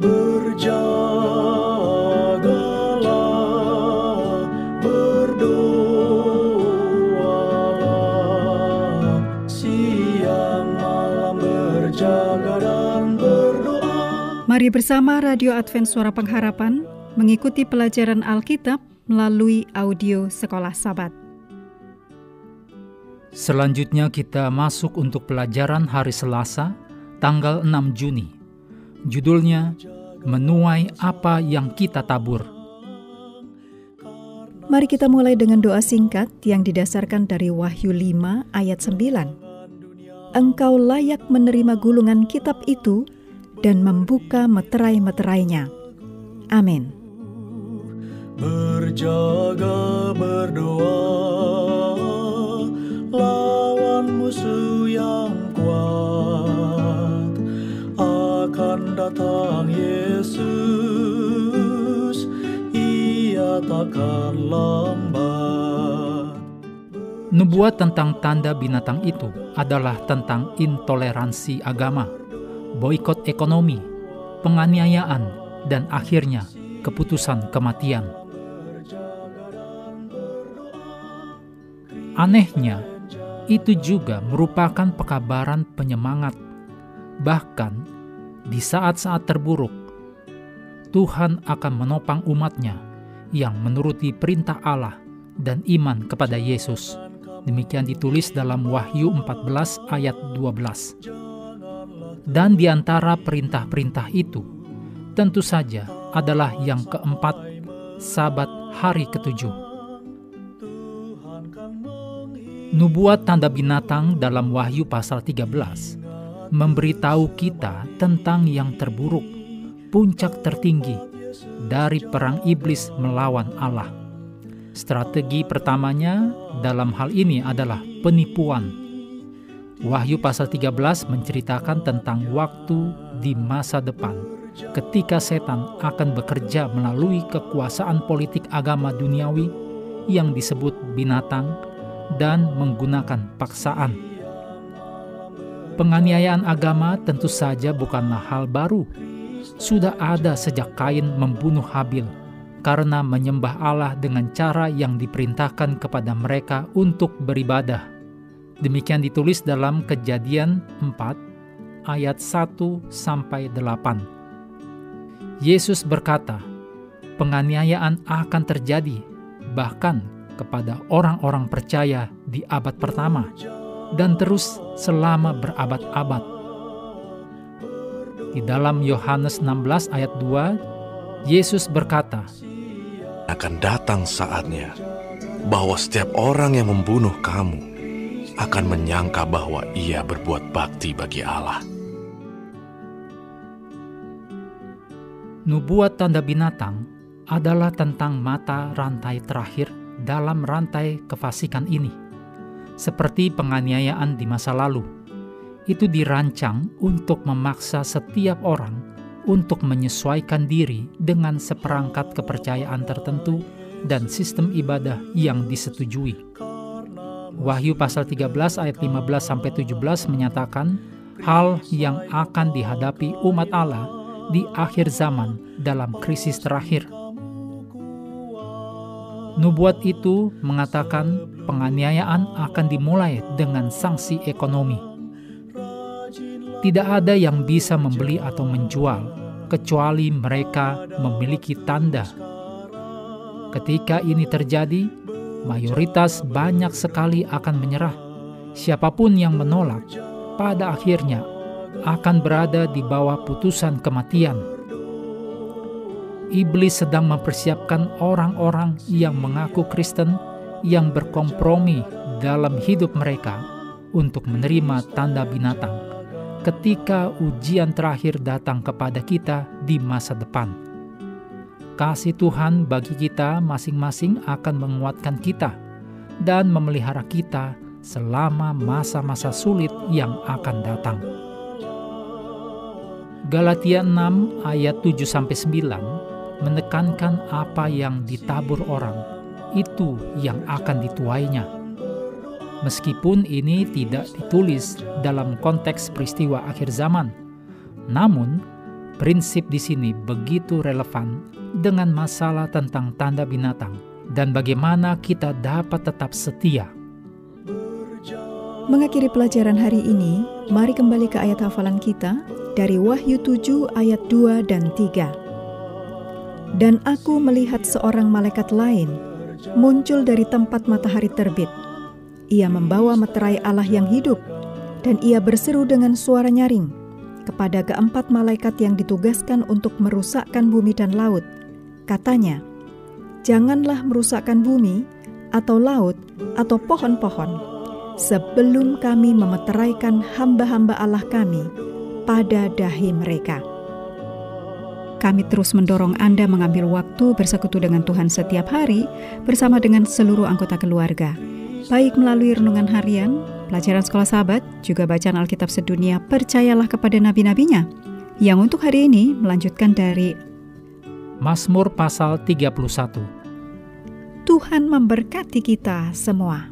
Berjagalah, berdoalah, siang malam berjaga dan berdoa. Mari bersama Radio Advent Suara Pengharapan mengikuti pelajaran Alkitab melalui audio Sekolah Sabat. Selanjutnya kita masuk untuk pelajaran hari Selasa, tanggal 6 Juni. Judulnya, Menuai Apa Yang Kita Tabur. Mari kita mulai dengan doa singkat yang didasarkan dari Wahyu 5 ayat 9. Engkau layak menerima gulungan kitab itu dan membuka meterai-meterainya. Amin. Berjaga berdoa lawan musuh yang akan datang Yesus ia takkan lambat Nubuat tentang tanda binatang itu adalah tentang intoleransi agama, boikot ekonomi, penganiayaan, dan akhirnya keputusan kematian. Anehnya, itu juga merupakan pekabaran penyemangat. Bahkan di saat-saat terburuk, Tuhan akan menopang umatnya yang menuruti perintah Allah dan iman kepada Yesus. Demikian ditulis dalam Wahyu 14 ayat 12. Dan di antara perintah-perintah itu, tentu saja adalah yang keempat, sabat hari ketujuh. Nubuat tanda binatang dalam Wahyu pasal 13 memberitahu kita tentang yang terburuk, puncak tertinggi dari perang iblis melawan Allah. Strategi pertamanya dalam hal ini adalah penipuan. Wahyu pasal 13 menceritakan tentang waktu di masa depan ketika setan akan bekerja melalui kekuasaan politik agama duniawi yang disebut binatang dan menggunakan paksaan. Penganiayaan agama tentu saja bukanlah hal baru. Sudah ada sejak Kain membunuh Habil karena menyembah Allah dengan cara yang diperintahkan kepada mereka untuk beribadah. Demikian ditulis dalam Kejadian 4 ayat 1 sampai 8. Yesus berkata, penganiayaan akan terjadi bahkan kepada orang-orang percaya di abad pertama dan terus selama berabad-abad. Di dalam Yohanes 16 ayat 2, Yesus berkata, akan datang saatnya bahwa setiap orang yang membunuh kamu akan menyangka bahwa ia berbuat bakti bagi Allah. Nubuat tanda binatang adalah tentang mata rantai terakhir dalam rantai kefasikan ini. Seperti penganiayaan di masa lalu, itu dirancang untuk memaksa setiap orang untuk menyesuaikan diri dengan seperangkat kepercayaan tertentu dan sistem ibadah yang disetujui. Wahyu pasal 13 ayat 15 sampai 17 menyatakan hal yang akan dihadapi umat Allah di akhir zaman dalam krisis terakhir. Nubuat itu mengatakan penganiayaan akan dimulai dengan sanksi ekonomi. Tidak ada yang bisa membeli atau menjual kecuali mereka memiliki tanda. Ketika ini terjadi, mayoritas banyak sekali akan menyerah. Siapa pun yang menolak, pada akhirnya akan berada di bawah putusan kematian. Iblis sedang mempersiapkan orang-orang yang mengaku Kristen yang berkompromi dalam hidup mereka untuk menerima tanda binatang ketika ujian terakhir datang kepada kita di masa depan. Kasih Tuhan bagi kita masing-masing akan menguatkan kita dan memelihara kita selama masa-masa sulit yang akan datang. Galatia 6 ayat 7 sampai 9 menekankan apa yang ditabur orang itu yang akan dituainya. Meskipun ini tidak ditulis dalam konteks peristiwa akhir zaman, namun Prinsip di sini begitu relevan dengan masalah tentang tanda binatang dan bagaimana kita dapat tetap setia. Mengakhiri pelajaran hari ini, mari kembali ke ayat hafalan kita dari Wahyu 7 ayat 2 dan 3. Dan aku melihat seorang malaikat lain muncul dari tempat matahari terbit. Ia membawa meterai Allah yang hidup, dan ia berseru dengan suara nyaring kepada keempat malaikat yang ditugaskan untuk merusakkan bumi dan laut. Katanya, "Janganlah merusakkan bumi atau laut atau pohon-pohon sebelum kami memeteraikan hamba-hamba Allah kami pada dahi mereka." Kami terus mendorong Anda mengambil waktu bersekutu dengan Tuhan setiap hari bersama dengan seluruh anggota keluarga, baik melalui renungan harian, pelajaran sekolah sahabat, juga bacaan Alkitab sedunia, percayalah kepada nabi-nabinya, yang untuk hari ini melanjutkan dari Mazmur pasal 31. Tuhan memberkati kita semua.